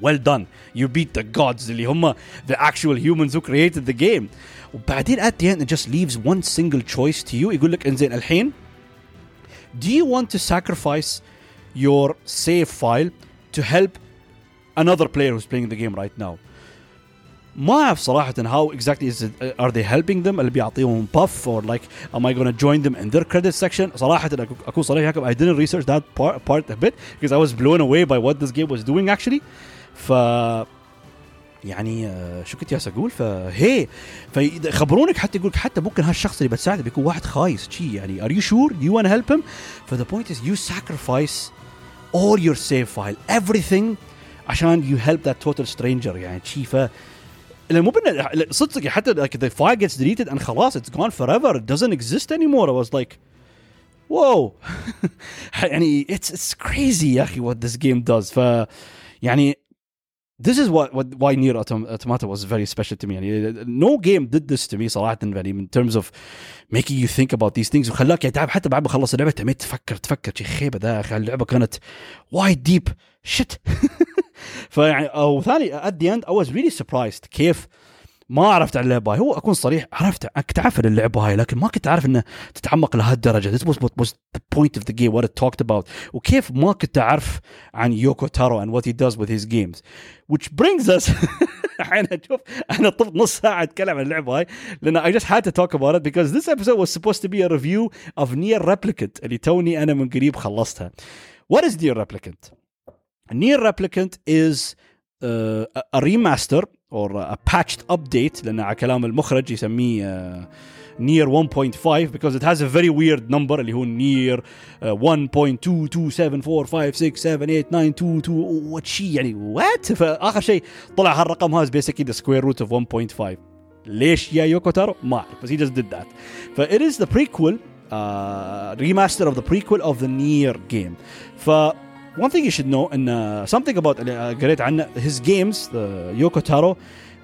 well done you beat the gods اللي هم the actual humans who created the game وبعدين at the end it just leaves one single choice to you يقول لك انزين الحين do you want to sacrifice your save file to help another player who's playing the game right now ما اعرف صراحه how exactly is it, are they helping them اللي بيعطيهم buff or like am I gonna join them in their credit section صراحه أكو- اكون صريح معكم I didn't research that part, part a bit because I was blown away by what this game was doing actually ف يعني آه، شو كنت جالس اقول فهي فيخبرونك حتى يقولك حتى ممكن هالشخص اللي بتساعده بيكون واحد خايس شي يعني are you sure you wanna help him ف the point is you sacrifice all your save file everything عشان you help that total stranger يعني شي ف لأن مو بن- صدق حتى like the file gets deleted and خلاص it's gone forever it doesn't exist anymore I was like whoa يعني it's it's crazy يا اخي what this game does ف يعني this is what, what why Nier Autom- Automata was very special to me يعني no game did this to me صراحة يعني in terms of making you think about these things وخلاك يعني تعب حتى بعد ما خلص اللعبة تميت تفكر تفكر شي خيبة ده يا اخي اللعبة كانت وايد ديب شت فيعني أو ثاني ات ذا اند اي واز ريلي سبرايزد كيف ما عرفت عن اللعبة هاي. هو أكون صريح عرفت كنت اعرف عن اللعبة هاي لكن ما كنت عارف انه تتعمق لهالدرجة. This was what was the point of the game what it talked وكيف ما كنت أعرف عن يوكو تارو اند وات he does with his games. Which brings us الحين أشوف أنا طفت نص ساعة أتكلم عن اللعبة هاي لأن اي جاست هاد to talk about it because this episode was supposed to be a review of Near اللي توني أنا من قريب خلصتها. وات از Near Replicant? Nier Replicant is uh, a- remaster or a patched update لأن على كلام المخرج يسميه uh, near 1.5 because it has a very weird number اللي هو near uh, 1.22745678922 what شي يعني what فاخر شيء طلع هالرقم هذا basically the square root of 1.5 ليش يا يوكو ما اعرف بس he just did that ف it is the prequel uh, remaster of the prequel of the near game ف one thing you should know and uh, something about اللي قريت عنه his games the Yoko Taro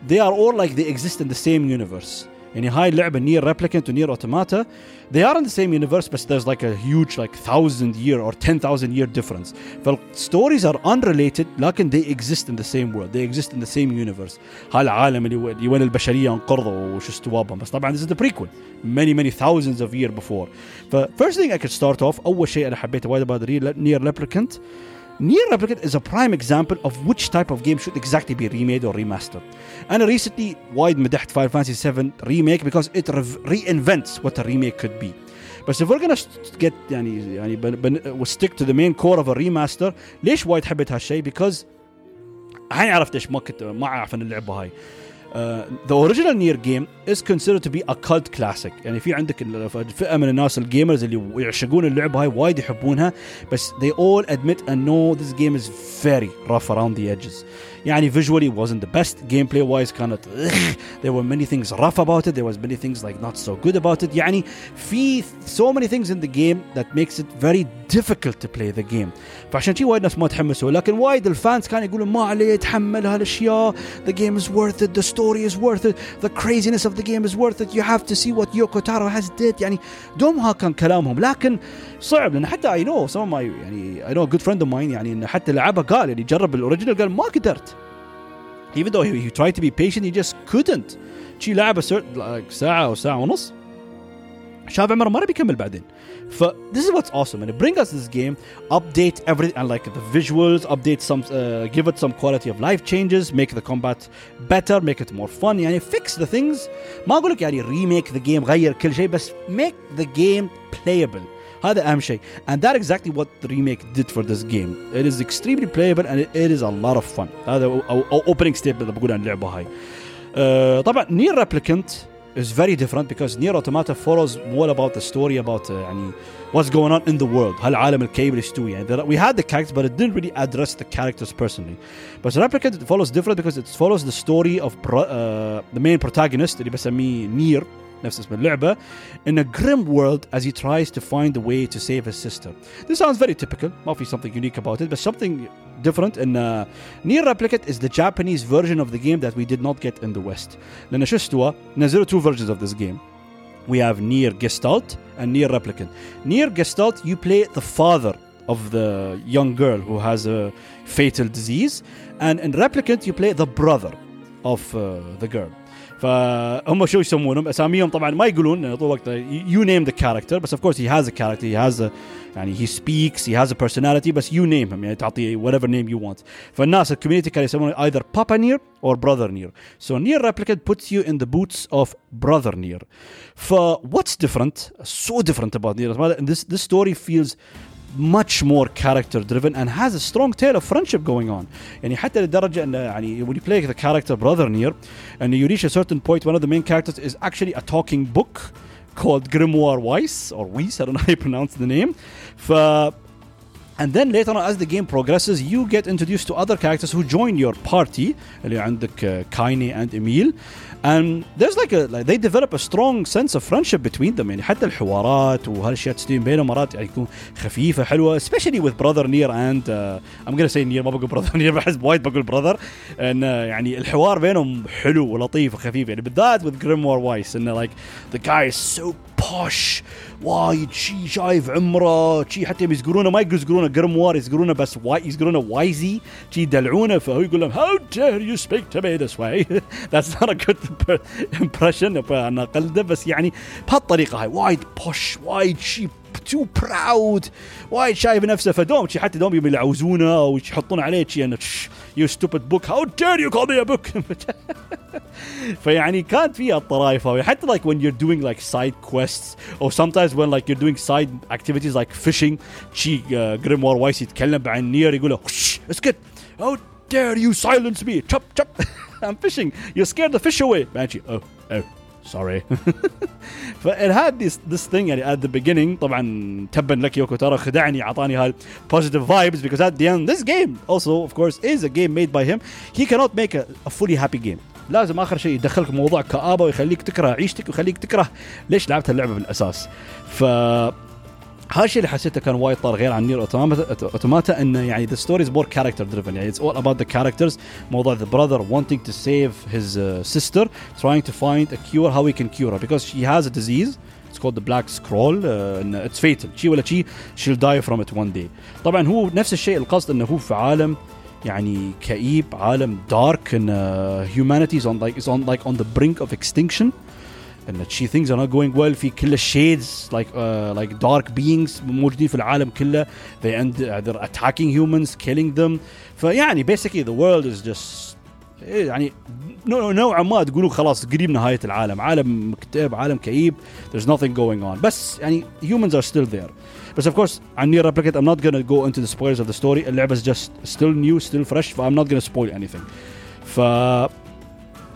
they are all like they exist in the same universe يعني هاي اللعبة نير ريبليكنت ونير اوتوماتا they are in the same universe but there's like a huge like thousand year or 10,000 year difference فالستوريز are unrelated لكن they exist in the same world they exist in the same universe هاي العالم اللي وين البشرية انقرضوا وش استوابهم بس طبعا this is the prequel many many thousands of year before ف first thing I could start off أول شيء أنا حبيته وايد about نير ريبليكنت Nier Replicant is a prime example of which type of game should exactly be remade or remastered. And recently wide مدحت Final Fantasy VII Remake because it reinvents what a remake could be. But if we're gonna get يعني يعني بن, we'll stick to the main core of a remaster ليش وايد حبيت هالشيء because I عرفت ايش ما كنت ما اعرف اللعبه هاي uh, the original Nier game is considered to be a cult classic. يعني في عندك فئة من الناس الجيمرز اللي يعشقون اللعبة هاي وايد يحبونها بس they all admit and know this game is very rough around the edges. يعني visually wasn't the best gameplay wise كانت there were many things rough about it there was many things like not so good about it يعني في so many things in the game that makes it very difficult to play the game فعشان شي وايد ناس ما تحمسوا لكن وايد الفانز كانوا يقولون ما عليه تحمل هالاشياء the game is worth it the story is worth it the craziness of the game is worth it you have to see what Yoko Taro has did يعني دومها كان كلامهم لكن صعب لان حتى I know some of my يعني I know a good friend of mine يعني انه حتى لعبها قال يعني جرب الاوريجنال قال ما قدرت even though he, he tried to be patient he just couldn't شي لعبه like ساعه او ساعه ونص شاف عمره ما بيكمل بعدين ف this is what's awesome and it bring us this game update everything and like the visuals update some uh, give it some quality of life changes make the combat better make it more fun يعني fix the things ما اقول لك يعني remake the game غير كل شيء بس make the game playable هذا اهم شيء and that exactly what the remake did for this game it is extremely playable and it, it is a lot of fun هذا أو, أو opening statement اللي بقول عن اللعبه هاي uh, طبعا نير ريبليكنت is very different because Nier Automata follows more about the story about uh, يعني what's going on in the world هالعالم الكيبل يستوي يعني there, we had the characters but it didn't really address the characters personally but Replicant it follows different because it follows the story of pro, uh, the main protagonist اللي بسميه نير نفس اسم اللعبة in a grim world as he tries to find a way to save his sister. This sounds very typical, ما في something unique about it, but something different in uh, Nier Replicate is the Japanese version of the game that we did not get in the West. لأن شو استوى؟ نزلوا two versions of this game. We have Nier Gestalt and Nier Replicant. Nier Gestalt, you play the father of the young girl who has a fatal disease, and in Replicant, you play the brother of uh, the girl. فهم شو يسمونهم اساميهم طبعا ما يقولون طول الوقت يو نيم ذا كاركتر بس اوف كورس هي هاز ا كاركتر هي هاز يعني هي سبيكس هي هاز ا بيرسوناليتي بس يو نيم هم يعني تعطيه وات ايفر نيم يو ونت فالناس الكوميونتي كانوا يسمونه ايذر بابا نير اور براذر نير سو نير ريبليكانت puts you in the boots of brother near ف what's different so different about near this this story feels much more character driven and has a strong tale of friendship going on. يعني حتى لدرجة أن يعني when you play the character brother Nier and you reach a certain point one of the main characters is actually a talking book called Grimoire Weiss or Weiss I don't know how you pronounce the name. ف and then later on, as the game progresses, you get introduced to other characters who join your party. You have كايني and Emil. And there's like a like they develop a strong sense of friendship between them And حتى الحوارات وهالاشياء تستوي بينهم مرات يعني تكون خفيفه حلوه especially with brother Nier. and uh, I'm gonna say Nier ما بقول brother Nier بحس وايد بقول brother ان uh, يعني الحوار بينهم حلو ولطيف وخفيف يعني بالذات with Grimoire Weiss and like the guy is so posh وايد شي شايف عمره شي حتى يزقرونه ما يزقرونه جرموار يزقرونه بس واي يزقرونه وايزي شي يدلعونه فهو يقول لهم how dare you speak to me this way? That's not a good impression أنا قلده بس يعني بهالطريقة هاي وايد بوش وايد شي تو براود وايد شايف نفسه فدوم شي حتى دوم يبي يلعوزونه او يحطون عليه شي انه يو ستوبد بوك هاو دير يو كول مي ا بوك فيعني كانت فيها الطرايف حتى like when you're doing like side quests or sometimes when like you're doing side activities like fishing شي جريموار وايس يتكلم عن نير يقول له اسكت how dare you silence me chop chop I'm fishing. You scared the fish away. Banshee. Oh, oh, sorry. فit had this this thing يعني at the beginning طبعا تبا لك يوكو ترى خدعني اعطاني هال positive vibes because at the end this game also of course is a game made by him he cannot make a, a fully happy game لازم اخر شيء يدخلك موضوع كآبه ويخليك تكره عيشتك ويخليك تكره ليش لعبت اللعبه بالاساس ف هذا الشيء اللي حسيته كان وايد طار غير عن نير اوتوماتا انه يعني ذا ستوري از مور كاركتر دريفن يعني اتس اول اباوت ذا كاركترز موضوع ذا براذر wanting to save his uh, sister trying to find a cure how he can cure her because she has a disease it's called the black scroll uh, it's fatal شي ولا شي she'll die from it one day طبعا هو نفس الشيء القصد انه هو في عالم يعني كئيب عالم دارك ان humanity is on like is on like on the brink of extinction ان شي things are not going well في كل الشيدز like uh, like dark beings موجودين في العالم كله they end they're attacking humans killing them فيعني basically the world is just يعني نوعا ما تقولوا خلاص قريب نهايه العالم عالم مكتئب عالم كئيب there's nothing going on بس يعني humans are still there بس of course عن نير replicate I'm not gonna go into the spoilers of the story اللعبة is just still new still fresh ف I'm not gonna spoil anything ف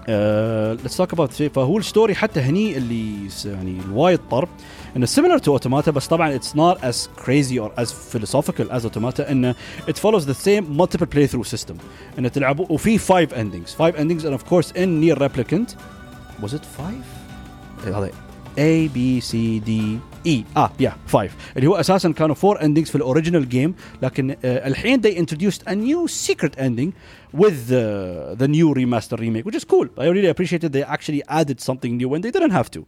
ليتس توك اباوت فهو الستوري حتى هني اللي يعني الوايد طرب انه similar to اوتوماتا بس طبعا it's not as crazy or as philosophical as اوتوماتا انه it follows the same multiple playthrough system انه تلعبوا وفي 5 endings 5 endings and of course in near replicant was it 5 هذا A B C D E اه يا 5 اللي هو اساسا كانوا 4 endings في الاوريجينال جيم لكن uh, الحين they introduced a new secret ending with the, the new remaster remake which is cool I really appreciated they actually added something new when they didn't have to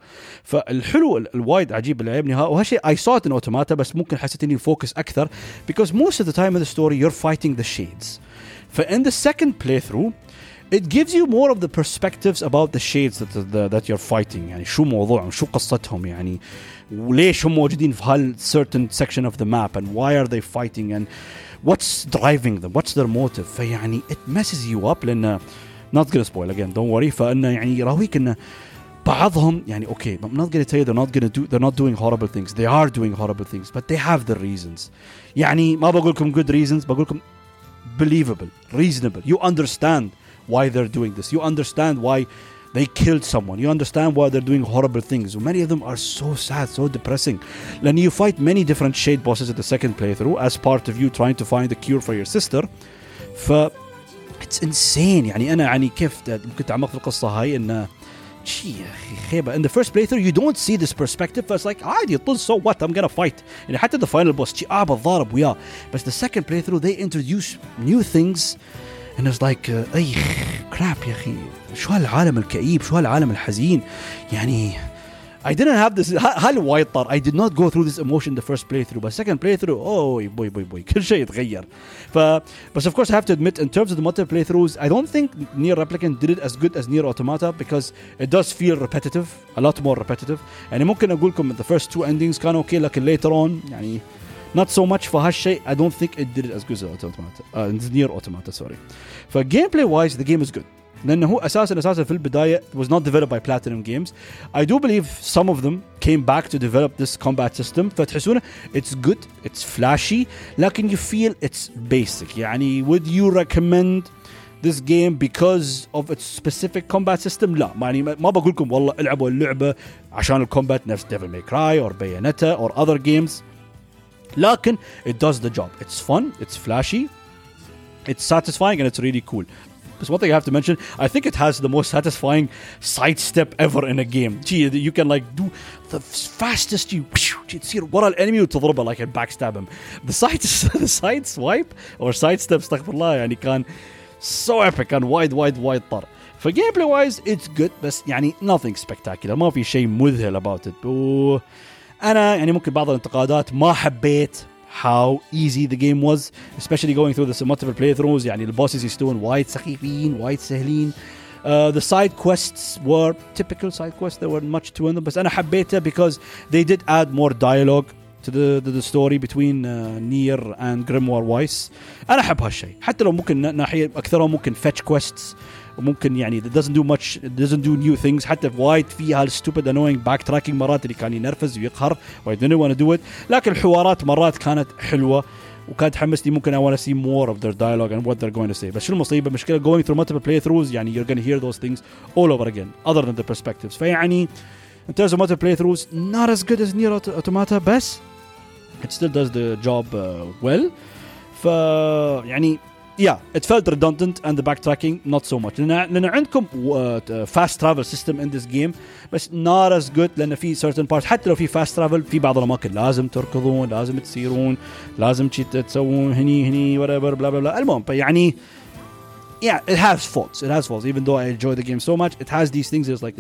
فالحلو الوايد عجيب اللي عجبني وهالشيء I saw it in automata بس ممكن حسيت اني فوكس اكثر because most of the time in the story you're fighting the shades فin the second playthrough it gives you more of the perspectives about the shades that the, that you're fighting يعني شو موضوعهم شو قصتهم يعني وليش هم موجودين في هال certain section of the map and why are they fighting and what's driving them what's their motive فيعني it messes you up لأن not gonna spoil again don't worry فإنه يعني يراويك إنه بعضهم يعني okay I'm not gonna tell you they're not gonna do they're not doing horrible things they are doing horrible things but they have their reasons يعني ما بقول لكم good reasons بقول لكم believable reasonable you understand why they're doing this you understand why they killed someone you understand why they're doing horrible things many of them are so sad so depressing then you fight many different shade bosses at the second playthrough as part of you trying to find a cure for your sister ف it's insane يعني انا يعني كيف ممكن تعمق في القصه هاي انه شي يا اخي خيبه in the first playthrough you don't see this perspective فاس like عادي طز so what I'm gonna fight يعني حتى the final boss شي اه بتضارب وياه بس the second playthrough they introduce new things and it's like uh, اي crap يا اخي شو هالعالم الكئيب؟ شو هالعالم الحزين؟ يعني I didn't have this هالوايد طار I did not go through this emotion the first playthrough but second playthrough oh boy boy boy كل شيء يتغير. ف but of course I have to admit in terms of the multiple playthroughs I don't think Nier Replicant did it as good as Nier Automata because it does feel repetitive a lot more repetitive. يعني ممكن اقول لكم the first two endings كانوا okay لكن later on يعني not so much for Hashay. I don't think it did it as good as Automata uh, Nier Automata sorry. For gameplay wise, the game is good. لانه هو اساسا اساسا في البدايه was not developed by platinum games. I do believe some of them came back to develop this combat system. فتحسونه it's good it's flashy لكن you feel it's basic. يعني would you recommend this game because of its specific combat system? لا. يعني ما بقول لكم والله العبوا اللعبه عشان الكومبات نفس Devil May Cry or Bayonetta or other games. لكن it does the job it's fun it's flashy it's satisfying and it's really cool Because one thing I have to mention, I think it has the most satisfying sidestep ever in a game. Gee, you can like do the fastest you تصير ورا الانمي وتضربه like and backstab him. The side the side swipe or sidestep استغفر الله يعني كان so epic كان وايد وايد وايد طر. فجيم بلاي وايز اتس جود بس يعني nothing spectacular ما في شيء مذهل about it. أنا يعني ممكن بعض الانتقادات ما حبيت how easy the game was especially going through the multiple playthroughs يعني البosses يستوون وايد سخيفين وايد سهلين Uh, the side quests were typical side quests there weren't much to them بس أنا حبيته because they did add more dialogue to the, the, the story between uh, Nier and Grimoire Weiss أنا احب هالشيء حتى لو ممكن ناحيه اكثرهم ممكن fetch quests ممكن يعني doesn't do much doesn't do new things. حتى في وايد فيها الستوبد انوينج باك تراكينج مرات اللي كان ينرفز ويقهر. واي دونت وأنا دو ات لكن الحوارات مرات كانت حلوة وكانت تحمسني. ممكن اي وأنا سي مور اوف ذير دايلوج اند وات ذير جوين تو سي بس شو المصيبة؟ المشكلة جوينج ثرو مالتيبل بلاي ثروز يعني يو جن هير ذوز ثينجز اول اوفر اجين اذر ذان ذا برسبكتيفز فيعني ان ترز اوف مالتيبل بلاي ثروز نوت از جود از نير اوتوماتا بس ات ستيل داز ذا جوب well. ف يعني يا ات فيلت ريدوندنت اند ذا باك تراكينج نوت سو ماتش لأن عندكم فاست ترافل سيستم ان ذيس جيم بس نوت از جود لأن في سيرتن بارت حتى لو في فاست ترافل في بعض الأماكن لازم تركضون لازم تسيرون لازم تسوون هني هني وات ايفر بلا بلا بلا المهم يعني yeah, it has faults. It has faults. Even though I enjoy the game so much, it has these things. It's like,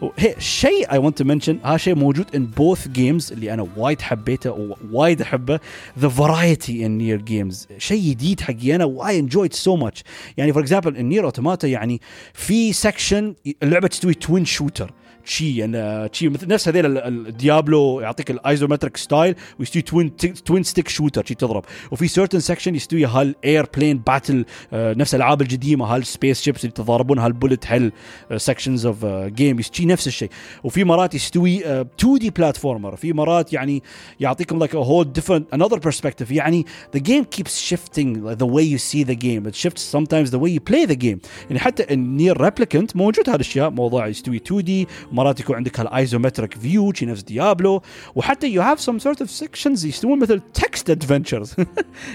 oh, hey, شيء I want to mention ها شيء موجود in both games اللي أنا وايد حبيته وايد أحبه the variety in Nier games شيء جديد حقي أنا I enjoyed so much يعني for example in Nier automata يعني في section اللعبة تسوي twin shooter شي يعني شي مثل نفس هذيل الديابلو يعطيك الايزومتريك ستايل ويستوي توين توين ستيك شوتر شي تضرب. وفي سيرتن سكشن يستوي هالاير بلين باتل نفس الألعاب القديمه هالسبيس شيبس اللي تضاربون هالبولت هيل سكشنز اوف جيم شي نفس الشيء وفي مرات يستوي 2 دي بلاتفورمر في مرات يعني يعطيكم like a whole different another perspective. يعني the game keeps shifting the way you see the game. It shifts sometimes the way you play the game. يعني حتى النير ريبليكنت موجود هالاشياء موضوع يستوي 2 دي مرات يكون عندك هالايزومتريك فيو شي نفس ديابلو وحتى يو هاف سم سورت اوف سكشنز يسوون مثل تكست ادفنتشرز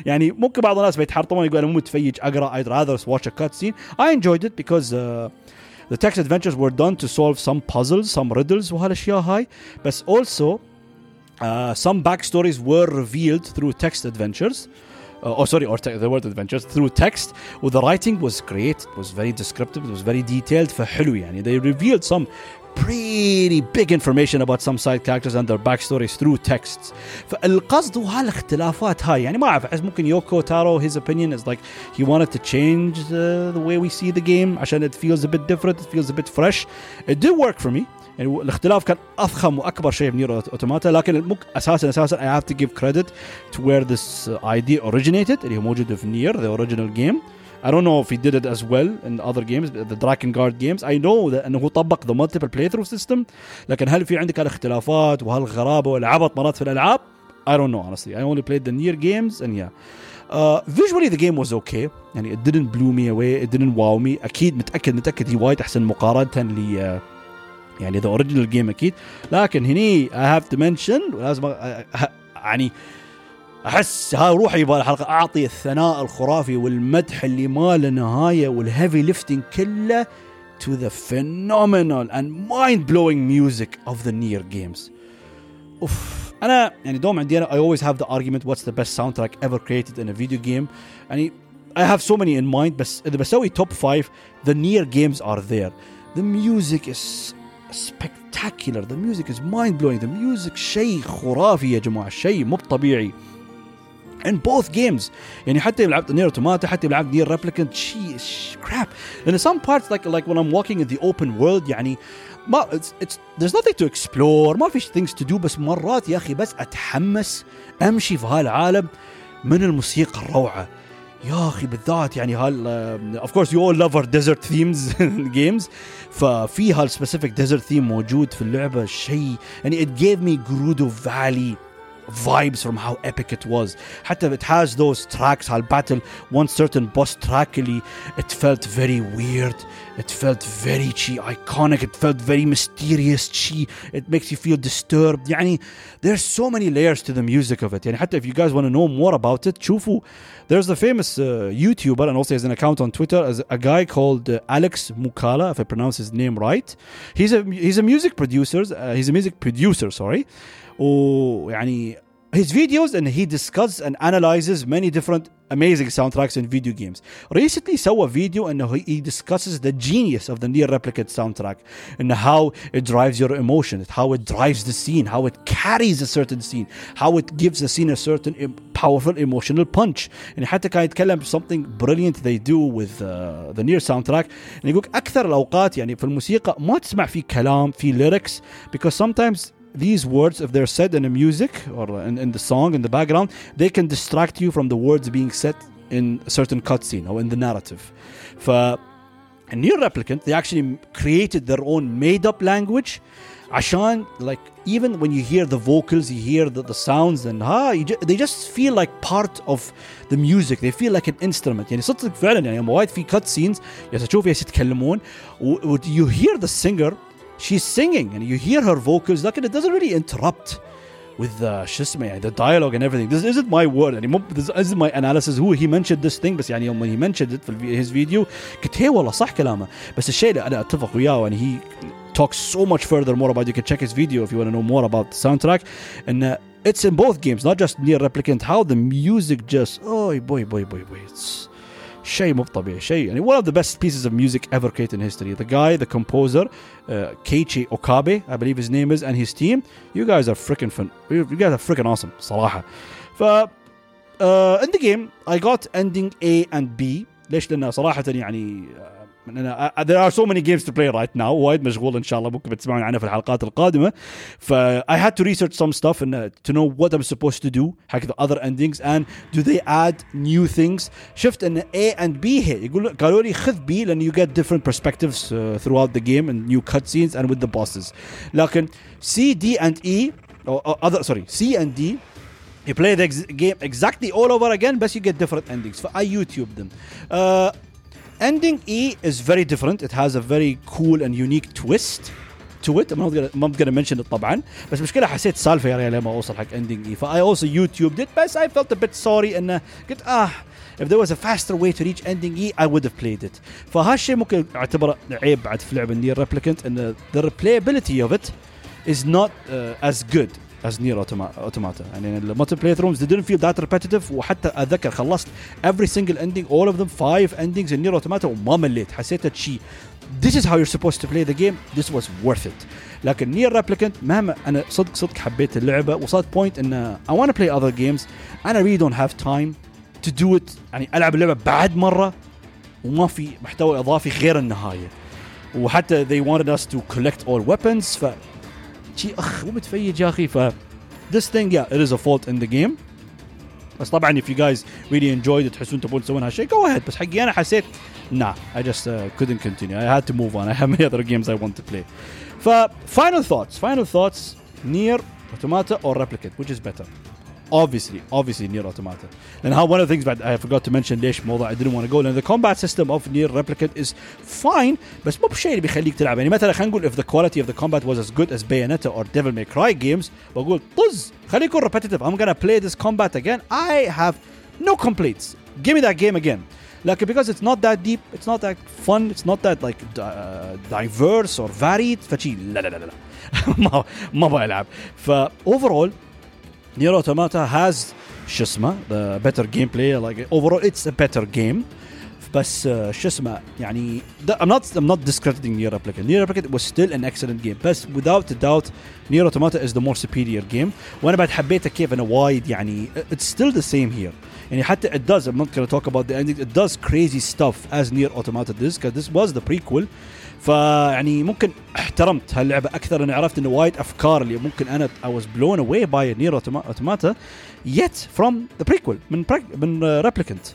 يعني ممكن بعض الناس بيتحرطمون يقول أنا مو متفيج اقرا I'd rather watch a cutscene I enjoyed it because uh, the text adventures were done to solve some puzzles some riddles وهالاشياء هاي بس also uh, some backstories were revealed through text adventures uh, oh sorry or the word adventures through text well, the writing was great it was very descriptive it was very detailed فحلو يعني they revealed some pretty big information about some side characters and their backstories through texts فالقصد هو هالاختلافات هاي يعني ما اعرف احس ممكن يوكو تارو his opinion is like he wanted to change the, the way we see the game عشان it feels a bit different it feels a bit fresh it did work for me يعني الاختلاف كان اضخم واكبر شيء بنير اوتوماتا لكن مك اساسا اساسا I have to give credit to where this idea originated اللي هو موجود في نير the original game I don't know if he did it as well in other games the Drakengard games I know that انه هو طبق the multiple playthrough system لكن هل في عندك هالاختلافات وهالغرابه والعبط مرات في الالعاب I don't know honestly I only played the Nier games and yeah Uh, visually the game was okay يعني it didn't blow me away it didn't wow me أكيد متاكد متاكد هي وايد احسن مقارنه ل uh, يعني ذا اوريجينال جيم أكيد لكن هني اي هاف تو منشن ولازم يعني احس هاي روحي بالحلقة اعطي الثناء الخرافي والمدح اللي ما له نهايه والهيفي ليفتنج كله to the phenomenal and mind-blowing music of the Nier games. اوف أنا يعني دوم عندي أنا I always have the argument what's the best soundtrack ever created in a video game يعني I have so many in mind بس اذا بسوي top 5 the Nier games are there. The music is spectacular the music is mind blowing the music شيء خرافي يا جماعة شيء مو طبيعي in both games يعني حتى لعبت نير اوتوماتا حتى لعبت نير ريبليكنت شي crap لان some parts like like when I'm walking in the open world يعني ما it's, it's there's nothing to explore ما في things to do بس مرات يا اخي بس اتحمس امشي في هالعالم من الموسيقى الروعه يا اخي بالذات يعني هال اوف كورس يو اول لاف اور ديزرت ثيمز جيمز ففي هالسبيسيفيك ديزرت ثيم موجود في اللعبه شيء يعني it gave me Gerudo Valley vibes from how epic it was حتى it has those tracks هالباتل one certain boss track اللي it felt very weird it felt very chi iconic it felt very mysterious chi it makes you feel disturbed يعني there's so many layers to the music of it يعني حتى if you guys want to know more about it شوفوا there's a famous uh, YouTuber and also has an account on Twitter as a guy called uh, Alex Moukala, if I pronounce his name right. He's a he's a music producer. Uh, he's a music producer. Sorry. ويعني his videos and he discusses and analyzes many different amazing soundtracks in video games. Recently saw a video and he discusses the genius of the Nier replicate soundtrack and how it drives your emotion, how it drives the scene, how it carries a certain scene, how it gives the scene a certain powerful emotional punch. And حتى كان يتكلم something brilliant they do with uh, the Nier soundtrack and يقول أكثر الأوقات يعني في الموسيقى ما تسمع في كلام في lyrics because sometimes these words, if they're said in the music or in, in the song, in the background, they can distract you from the words being said in a certain cutscene or in the narrative. For a Nier replicant they actually created their own made up language. Ashan, like even when you hear the vocals you hear the, the sounds and ah, ju they just feel like part of the music. They feel like an instrument. يعني صدق فعلا يعني وايد في كات سينز يتشوف يتكلمون و, you hear the singer she's singing and you hear her vocals لكن it doesn't really interrupt with the شو اسمه the dialogue and everything. This isn't my word anymore. this isn't my analysis. Who he mentioned this thing But يعني he mentioned it في his video. قلت هي والله صح كلامه. بس الشيء اللي انا اتفق وياه and he talks so much further more about you can check his video if you want to know more about the soundtrack. And uh, it's in both games not just Nier replicant. How the music just oh boy boy boy boy it's شيء مو طبيعي شيء يعني one of the best pieces of music ever created in history the guy the composer uh, Keiichi Okabe I believe his name is and his team you guys are freaking fun you you guys are freaking awesome صراحة ف uh, in the game I got ending A and B ليش لأن صراحة يعني uh, uh, there are so many games to play right now وايد مشغول ان شاء الله ممكن بتسمعون عنها في الحلقات القادمه ف I had to research some stuff and uh, to know what I'm supposed to do حق the other endings and do they add new things شفت ان A and B هي يقول قالوا لي خذ B لأن you get different perspectives uh, throughout the game and new cutscenes and with the bosses لكن C D and E or, or other sorry C and D You play the ex- game exactly all over again, but you get different endings. I YouTube them. Uh, ending E is very different. It has a very cool and unique twist to it. I'm not gonna, I'm not gonna mention it طبعا. بس مشكلة حسيت سالفة يا ريال لما أوصل حق ending E. I also YouTubed it, but I felt a bit sorry and قلت آه if there was a faster way to reach ending E I would have played it. فهالشيء ممكن اعتبره عيب بعد في لعبة نير ريبليكنت ان the replayability of it is not uh, as good as Nier automata. And in the multiplayer rooms they didn't feel that repetitive. وحتى اتذكر خلصت every single ending all of them five endings in Nier automata وما مليت. حسيت that she this is how you're supposed to play the game. This was worth it. لكن نير ريبليكنت مهما انا صدق صدق حبيت اللعبه وصلت بوينت ان I want to play other games. And I really don't have time to do it. يعني العب اللعبه بعد مره وما في محتوى اضافي غير النهايه وحتى they wanted us to collect all weapons. ف اخ ومتفيج يا اخي ف this thing yeah it is a fault in the game. بس طبعا if you guys really enjoyed it تحسون تبون تسوون هالشيء go ahead. بس حقي انا حسيت nah I just uh, couldn't continue. I had to move on. I have many other games I want to play. ف final thoughts. Final thoughts. Nier automata or replicate? Which is better? obviously obviously Nier automata and how one of the things that I forgot to mention ليش موضوع I didn't want to go And the combat system of Nier replicant is fine بس مو بشيء اللي بيخليك تلعب. يعني مثلا خلينا نقول if the quality of the combat was as good as Bayonetta or Devil May Cry games بقول طز خليه يكون repetitive. I'm gonna play this combat again. I have no complaints. Give me that game again. Like because it's not that deep it's not that fun it's not that like uh, diverse or varied. فشي لا لا لا لا ما ما بلعب ف overall Nier Automata has شو اسمه the better gameplay like overall it's a better game بس uh, شو اسمه يعني the- I'm not I'm not discrediting Nier Replicant Nier Replicant was still an excellent game بس without a doubt Nier Automata is the more superior game وانا بعد حبيته كيف انه وايد يعني it's still the same here يعني حتى it does I'm not gonna talk about the ending it does crazy stuff as Nier Automata does because this was the prequel فيعني ممكن احترمت هاللعبه اكثر اني عرفت انه وايد افكار اللي ممكن انا I was blown away by Nier Automa- Automata yet from the prequel من بريك من uh, Replicant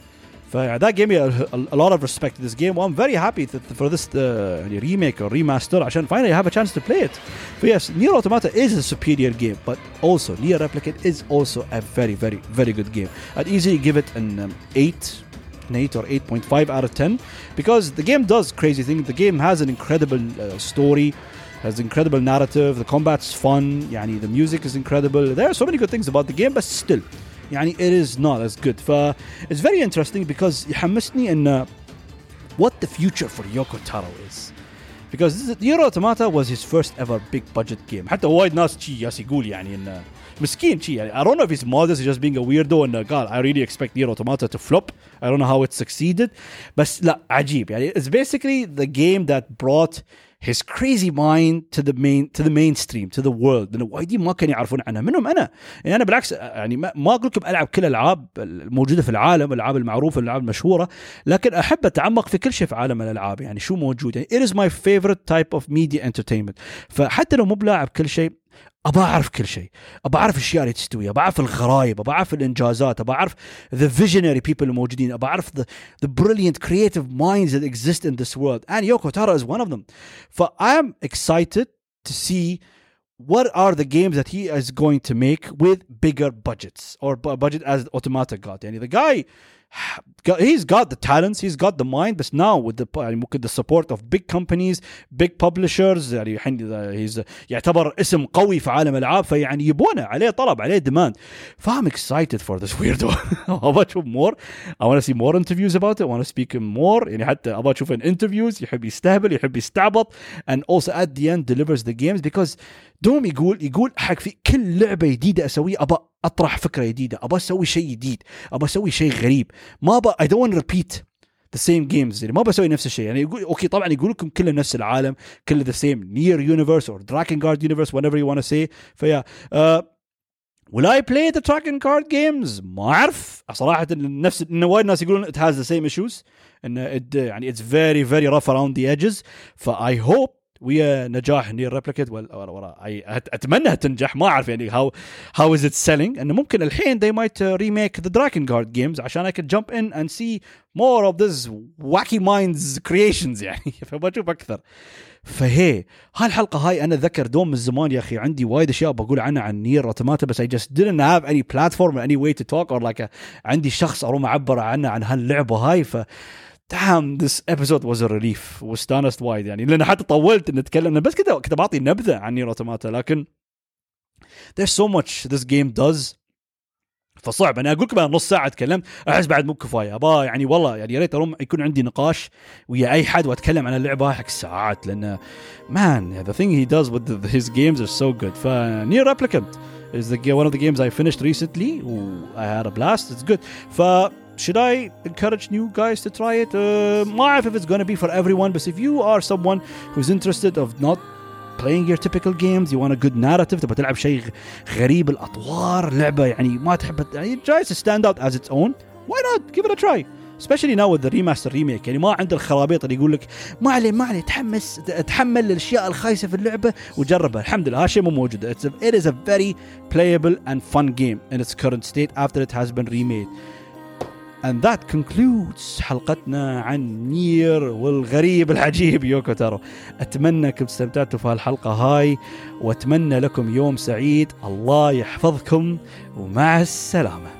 ف that gave me a, a, a lot of respect to this game I'm very happy that for this uh, يعني remake or remaster عشان finally I have a chance to play it but yes Nier Automata is a superior game but also Nier Replicant is also a very very very good game I'd easily give it an um, 8 an 8 or 8.5 out of 10 because the game does crazy things. The game has an incredible uh, story, has incredible narrative, the combat's fun, yani, the music is incredible. There are so many good things about the game, but still, yani, it is not as good. ف it's very interesting because يحمسني ان what the future for Yoko Taro is. Because this is, Nier Automata was his first ever big budget game. حتى وايد ناس شي ياس يقول يعني انه مسكين شي يعني I don't know if he's modest he's just being a weirdo and uh, God I really expect Nier Automata to flop. I don't know how it succeeded. بس لا عجيب يعني it's basically the game that brought his crazy mind to the main to the mainstream to the world لانه وايدين ما كانوا يعرفون عنها منهم انا يعني انا بالعكس يعني ما, ما اقول لكم العب كل الالعاب الموجوده في العالم الالعاب المعروفه الالعاب المشهوره لكن احب اتعمق في كل شيء في عالم الالعاب يعني شو موجود يعني it is my favorite type of media entertainment فحتى لو مو بلاعب كل شيء ابى اعرف كل شيء ابى اعرف الاشياء اللي تستوي ابى اعرف الغرايب ابى اعرف الانجازات ابى اعرف the visionary people الموجودين ابى اعرف the, the brilliant creative minds that exist in this world and Yoko Taro is one of them ف I am excited to see what are the games that he is going to make with bigger budgets or bu- budget as Automata got يعني the guy he's got the talents he's got the mind but now with the يعني ممكن the support of big companies big publishers يعني الحين he's يعتبر اسم قوي في عالم الالعاب فيعني يبونه عليه طلب عليه demand فام excited for this weirdo ابغى اشوف more I want to see more interviews about it I want to speak more يعني حتى ابغى اشوف in interviews يحب يستهبل يحب يستعبط and also at the end delivers the games because دوم يقول يقول حق في كل لعبة جديدة أسويها ابى أطرح فكرة جديدة ابى أسوي شيء جديد ابى أسوي شيء غريب. ما ابى اي دونت ريبيت ذا سيم جيمز يعني ما بسوي نفس الشيء. يعني يقول أوكي طبعا يقول لكم كله نفس العالم كله ذا سيم نير يونيفرس اور دراكن جارد يونيفرس وات ايفر يو ونا سي فيا ولا اي بلاي ذا دراجون كارد جيمز ما أعرف. صراحة نفس انه وايد ناس يقولون ات هاز ذا سيم ايشوز انه يعني اتس فيري فيري رف اراوند ذا ايدجز فاي هوب ويا نجاح نير ريبليكيت ولا أتمنى تنجح ما أعرف يعني هاو هاو از ات سيلينج إنه ممكن الحين they might remake the Dragon Guard games عشان I can jump in and see more of this wacky minds creations يعني. فبشوف أكثر. فهي هالحلقة هاي أنا ذكر دوم من زمان يا أخي عندي وايد أشياء بقول عنها عن نير اوتوماتا بس I just didn't platform or any way to talk or like a, عندي شخص اروم أعبر عنه عن هاللعبة هاي. ف damn this episode was a relief واستانست وايد يعني لان حتى طولت نتكلم بس كذا كنت بعطي نبذه عن نير اوتوماتا لكن there's so much this game does فصعب انا اقول لكم انا نص ساعه تكلمت احس بعد مو كفايه ابا يعني والله يعني يا ريت اروم يكون عندي نقاش ويا اي حد واتكلم عن اللعبه حق ساعات لان مان the thing he does with the, his games are so good ف Nier Replicant is the one of the games I finished recently I had a blast it's good ف should I encourage new guys to try it? Uh, ما اعرف if it's gonna be for everyone but if you are someone who's interested of not playing your typical games you want a good narrative تبغى تلعب شيء غريب الاطوار لعبه يعني ما تحب يعني tries to stand out as its own why not give it a try especially now with the remaster remake يعني ما عند الخرابيط اللي يقول لك ما عليه ما عليه تحمس تحمل الاشياء الخايسه في اللعبه وجربها الحمد لله هالشيء مو موجود It's a, it is a very playable and fun game in its current state after it has been remade And that concludes حلقتنا عن نير والغريب العجيب يوكو تارو. أتمنى أنكم استمتعتوا في هالحلقة هاي وأتمنى لكم يوم سعيد. الله يحفظكم ومع السلامة.